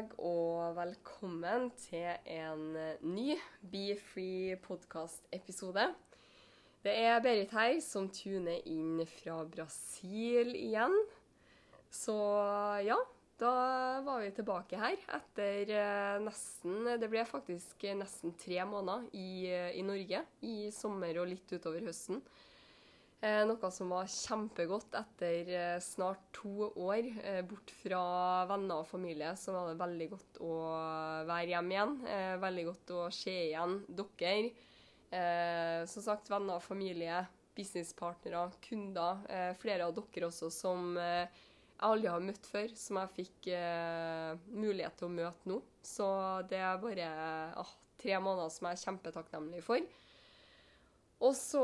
onsdag og velkommen til en eh, ny Be Free podcast-episode. Det er Berit her som tuner inn fra Brasil igjen. Så ja, da var vi tilbake her etter eh, nesten Det ble faktisk nesten tre måneder i, eh, i Norge. I sommer og litt utover høsten. Eh, noe som var kjempegodt etter eh, snart to år eh, bort fra venner og familie. Så var det veldig godt å være hjemme igjen. Veldig godt å se igjen dere. Som sagt, venner og familie, businesspartnere, kunder. Flere av dere også som jeg aldri har møtt før, som jeg fikk mulighet til å møte nå. Så det er bare ah, tre måneder som jeg er kjempetakknemlig for. Og så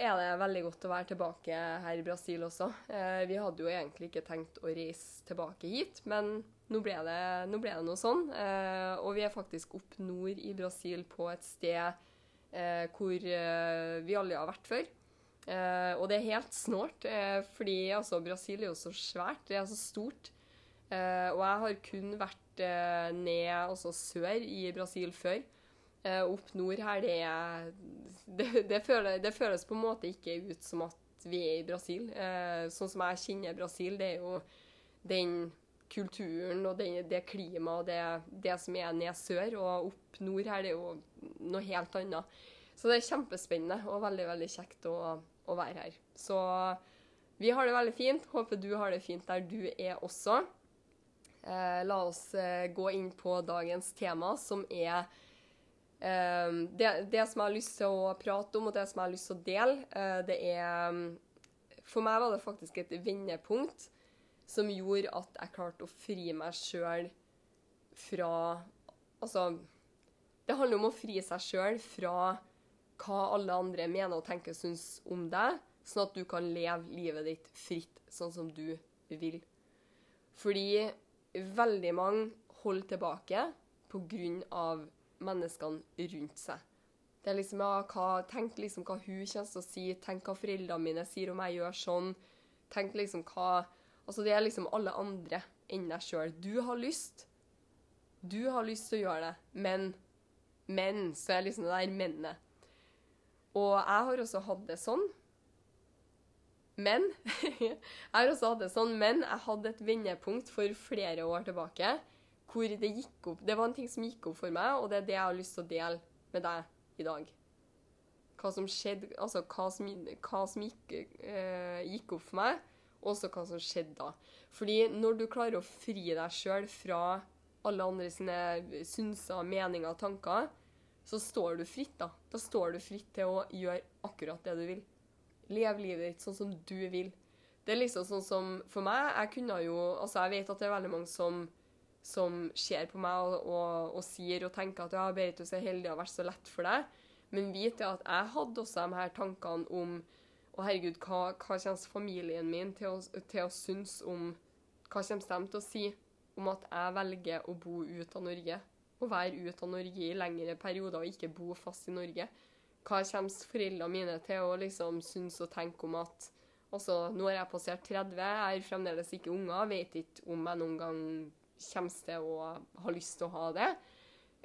er det veldig godt å være tilbake her i Brasil også. Eh, vi hadde jo egentlig ikke tenkt å reise tilbake hit, men nå ble det, nå ble det noe sånn. Eh, og vi er faktisk opp nord i Brasil på et sted eh, hvor vi alle har vært før. Og det er helt snålt, fordi altså, Brasil er jo så svært, det er så stort. Og jeg har kun vært ned altså sør i Brasil før. Eh, opp nord her, det, er, det, det, føles, det føles på en måte ikke ut som at vi er i Brasil. Eh, sånn som jeg kjenner Brasil, det er jo den kulturen og det, det klimaet og det, det som er ned sør. Og opp nord her, det er jo noe helt annet. Så det er kjempespennende og veldig, veldig kjekt å, å være her. Så vi har det veldig fint. Håper du har det fint der du er også. Eh, la oss eh, gå inn på dagens tema, som er Um, det, det, som jeg har lyst til å prate om, og det som jeg har lyst til å dele, uh, det er um, For meg var det faktisk et vendepunkt som gjorde at jeg klarte å fri meg sjøl fra Altså Det handler om å fri seg sjøl fra hva alle andre mener og tenker og syns om deg, sånn at du kan leve livet ditt fritt sånn som du vil. Fordi veldig mange holder tilbake av menneskene rundt seg. Det er liksom, ja, hva, Tenk liksom hva hun kommer til å si, tenk hva foreldrene mine sier om jeg gjør sånn. Tenk liksom hva Altså, det er liksom alle andre enn deg sjøl. Du har lyst. Du har lyst til å gjøre det, men Men så er liksom det der mennet. Og jeg har også hatt det sånn. Men Jeg har også hatt det sånn, men jeg hadde et vendepunkt for flere år tilbake hvor det gikk opp Det var en ting som gikk opp for meg, og det er det jeg har lyst til å dele med deg i dag. Hva som skjedde Altså hva som, hva som gikk, eh, gikk, opp for meg, og også hva som skjedde da. Fordi når du klarer å fri deg sjøl fra alle andre sine synser, meninger og tanker, så står du fritt, da. Da står du fritt til å gjøre akkurat det du vil. Lev livet ditt sånn som du vil. Det er liksom sånn som For meg, jeg kunne jo Altså, jeg vet at det er veldig mange som som ser på meg og, og, sier og tenker at ja, Berit, du er heldig og har vært så lett for deg. Men vit at jeg hadde også de her tankene om å herregud, hva, hva kommer familien min til å, til å synes om Hva kommer de til å si om at jeg velger å bo ut av Norge? Å være ut av Norge i lengre perioder og ikke bo fast i Norge? Hva kommer foreldrene mine til å liksom synes og tenke om at Altså, nå har jeg passert 30, jeg har fremdeles ikke unger, vet ikke om jeg noen gang kommer til å ha lyst til å ha det.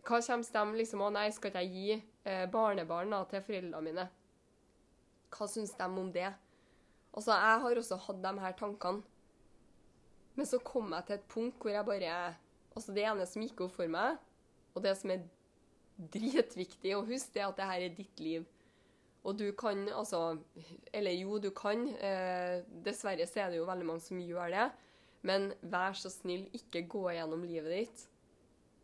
Hva kommer de liksom Å nei, skal ikke jeg gi barnebarna til foreldrene mine? Hva syns de om det? Altså, jeg har også hatt de her tankene. Men så kom jeg til et punkt hvor jeg bare Altså, det ene som gikk opp for meg, og det som er dritviktig å huske, det er at det her er ditt liv. Og du kan altså Eller jo, du kan. Eh, dessverre så er det jo veldig mange som gjør det. Men vær så snill, ikke gå gjennom livet ditt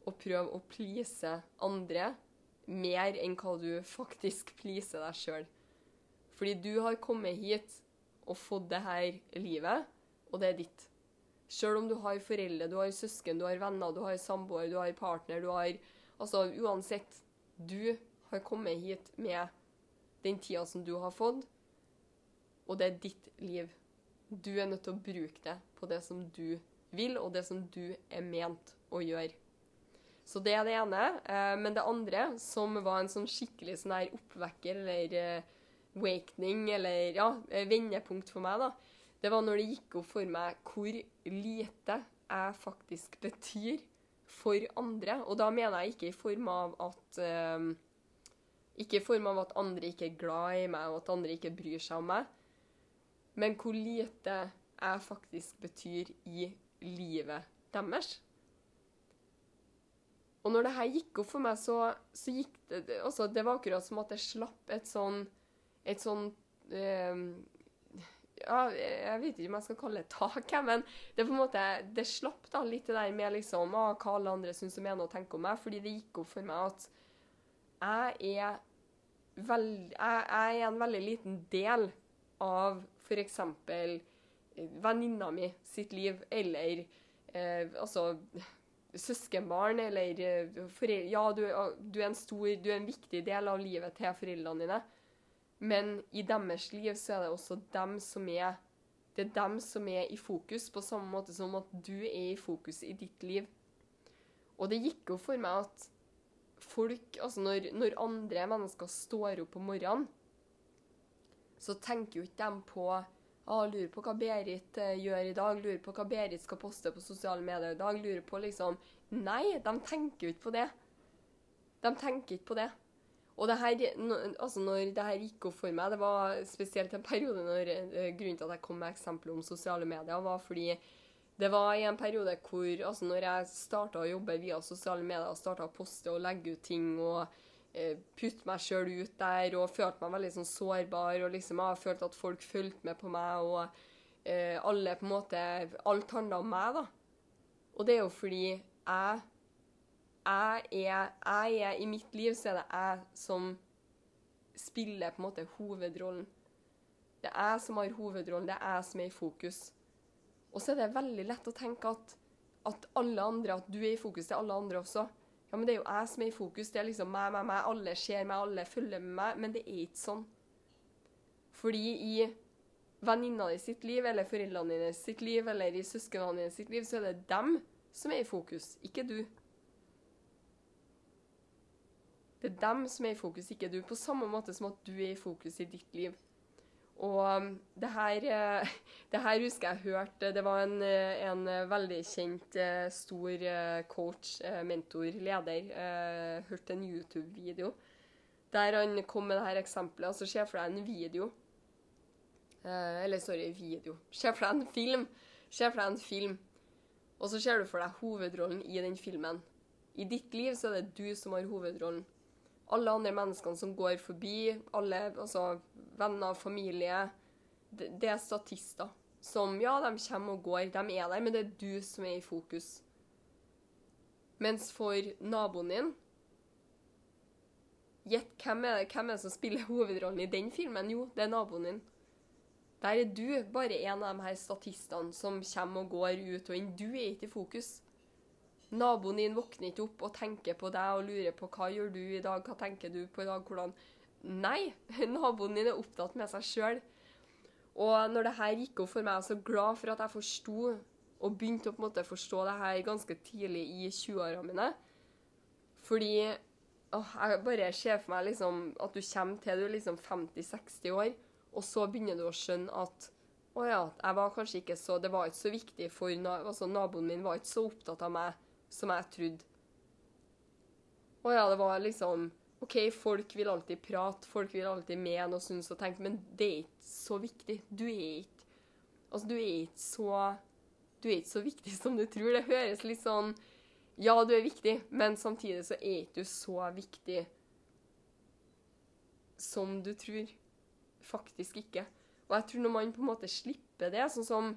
og prøv å please andre mer enn hva du faktisk pleaser deg sjøl. Fordi du har kommet hit og fått det her livet, og det er ditt. Sjøl om du har foreldre, du har søsken, du har venner, du har samboer, du har partner, du har Altså uansett. Du har kommet hit med den tida som du har fått, og det er ditt liv. Du er nødt til å bruke det på det som du vil, og det som du er ment å gjøre. Så det er det ene. Eh, men det andre, som var en sånn skikkelig sånn her oppvekker eller eh, wakening, eller ja, eh, vendepunkt for meg, da, det var når det gikk opp for meg hvor lite jeg faktisk betyr for andre. Og da mener jeg ikke i form av at Ikke i form av at andre ikke er glad i meg, og at andre ikke bryr seg om meg, men hvor lite jeg faktisk betyr i livet deres. Og når det her gikk opp for meg, så, så gikk det altså, Det var akkurat som at jeg slapp et sånn Et sånn um, ja, Jeg vet ikke om jeg skal kalle det tak, men det måte, det slapp da litt det der med liksom, ah, hva alle andre syns og mener og tenker om meg, fordi det gikk opp for meg at jeg er, veld, jeg, jeg er en veldig liten del av f.eks. venninna mi sitt liv, eller eh, altså søskenbarn, eller eh, foreldre Ja, du, du, er en stor, du er en viktig del av livet til foreldrene dine. Men i deres liv så er det også dem som er Det er dem som er i fokus, på samme måte som at du er i fokus i ditt liv. Og det gikk jo for meg at folk Altså, når, når andre mennesker står opp om morgenen, så tenker jo ikke de på ah, lurer på hva Berit eh, gjør i dag, lurer på hva Berit skal poste på sosiale medier i dag, lurer på liksom Nei, de tenker jo ikke på det. De tenker ikke på det. Og det her, altså når det her gikk opp for meg, det var spesielt en periode når uh, grunnen til at jeg kom med eksempler om sosiale medier, var fordi det var i en periode hvor altså når jeg starta å jobbe via sosiale medier, starta å poste og legge ut ting og putte meg sjøl ut der og følte meg veldig sånn sårbar og liksom jeg har følt at folk fulgte med på meg og eh, alle på en måte Alt handla om meg, da. Og det er jo fordi jeg jeg er, jeg er I mitt liv så er det jeg som spiller på en måte hovedrollen. Det er jeg som har hovedrollen, det er jeg som er i fokus. Og så er det veldig lett å tenke at, at alle andre, at du er i fokus til alle andre også. Ja, men det er jo jeg som er i fokus. Det er liksom meg, meg, meg. Alle ser meg, alle følger med meg. Men det er ikke sånn. Fordi i venninna di sitt liv, eller foreldrene dine sitt liv, eller i søsknene dine sitt liv, så er det dem som er i fokus, ikke du. Det er dem som er i fokus, ikke du. På samme måte som at du er i fokus i ditt liv. Og det her, eh, det her husker jeg hørte Det var en, eh, en veldig kjent, eh, stor coach, mentor, leder. Hørte en YouTube-video der han kom med dette eksempelet. Altså, se for deg en video. Eller, sorry, video. Se for deg en film. Se for deg en film. Og så ser du for deg hovedrollen i den filmen. I ditt liv så er det du som har hovedrollen alle andre menneskene som går forbi, alle altså, venner, familie det, det, er statister som Ja, de kommer og går, de er der, men det er du som er i fokus. Mens for naboen din Gjett hvem, hvem er det som spiller hovedrollen i den filmen? Jo, det er naboen din. Der er du bare en av de her statistene som kommer og går ut og inn. Du er ikke i fokus. Naboen din våkner ikke opp og tenker på deg og lurer på hva gjør du i dag, hva tenker du på i dag, hvordan Nei, naboen din er opptatt med seg sjøl. Og når det her gikk opp for meg, jeg er så glad for at jeg forsto og begynte å på en måte forstå det her ganske tidlig i 20-åra mine. Fordi åh, jeg bare ser for meg liksom at du kommer til du er liksom 50-60 år, og så begynner du å skjønne at å ja, jeg var kanskje ikke så Det var ikke så viktig for altså, Naboen min var ikke så opptatt av meg som jeg trodde. Å ja, det var liksom OK, folk vil alltid prate, folk vil alltid mene og synes og tenke, men det er ikke så viktig. Du er ikke Altså, du er ikke så Du er ikke så viktig som du tror. Det høres litt sånn Ja, du er viktig, men samtidig så er ikke du så viktig som du tror. Faktisk ikke. Og jeg tror når man på en måte slipper det, sånn som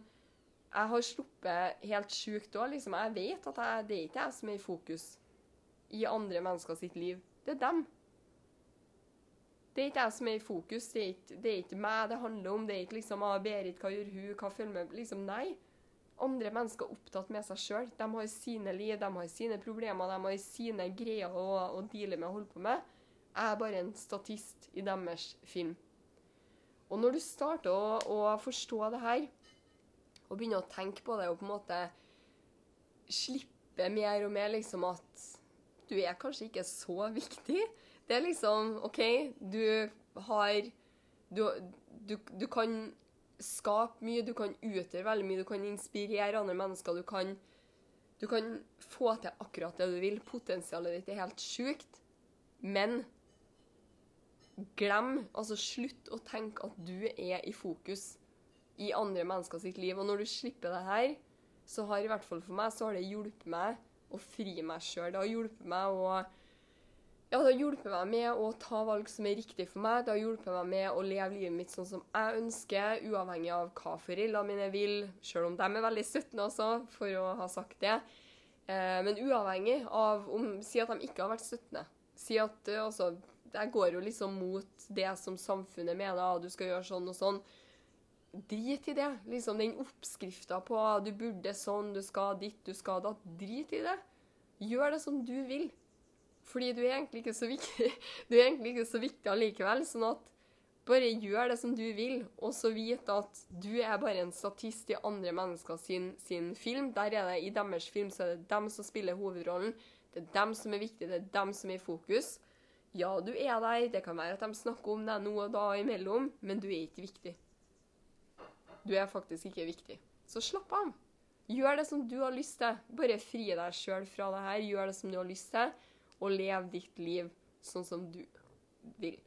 jeg har sluppet helt sjukt òg. Liksom. Jeg vet at jeg, det er ikke jeg som er i fokus i andre mennesker sitt liv. Det er dem. Det er ikke jeg som er i fokus, det er ikke, det er ikke meg det handler om. Det er ikke liksom ah, 'Berit, hva gjør hun? Hva følger med?' Liksom, nei. Andre mennesker er opptatt med seg sjøl. De har sine liv, de har sine problemer, de har sine greier å, å deale med og holde på med. Jeg er bare en statist i deres film. Og når du starter å, å forstå det her, og begynne å tenke på det og på en måte slippe mer og mer liksom at du er kanskje ikke så viktig. Det er liksom OK, du har Du, du, du kan skape mye, du kan utgjøre veldig mye, du kan inspirere andre mennesker. Du kan, du kan få til akkurat det du vil. Potensialet ditt er helt sjukt. Men glem, altså slutt å tenke at du er i fokus i andre mennesker sitt liv. Og når du slipper det her, så har i hvert fall for meg så har det hjulpet meg å fri meg sjøl. Det har hjulpet meg å ja, det har hjulpet meg med å ta valg som er riktig for meg. Det har hjulpet meg med å leve livet mitt sånn som jeg ønsker, uavhengig av hva foreldrene mine vil, sjøl om de er veldig støttende også, for å ha sagt det. Eh, men uavhengig av om Si at de ikke har vært støttende. Si at uh, altså, Jeg går jo liksom mot det som samfunnet mener, at du skal gjøre sånn og sånn. Drit i det. Liksom den oppskrifta på du burde sånn, du skal ditt, du skal da. Drit i det. Gjør det som du vil. Fordi du er egentlig ikke så viktig, du er egentlig ikke så viktig allikevel. Sånn at bare gjør det som du vil, og så vite at du er bare en statist i andre mennesker sin, sin, film. Der er det, I deres film så er det dem som spiller hovedrollen. Det er dem som er viktige, det er dem som er i fokus. Ja, du er der, det kan være at de snakker om deg nå og da imellom, men du er ikke viktig. Du er faktisk ikke viktig. Så slapp av. Gjør det som du har lyst til. Bare fri deg sjøl fra det her. Gjør det som du har lyst til og lev ditt liv sånn som du vil.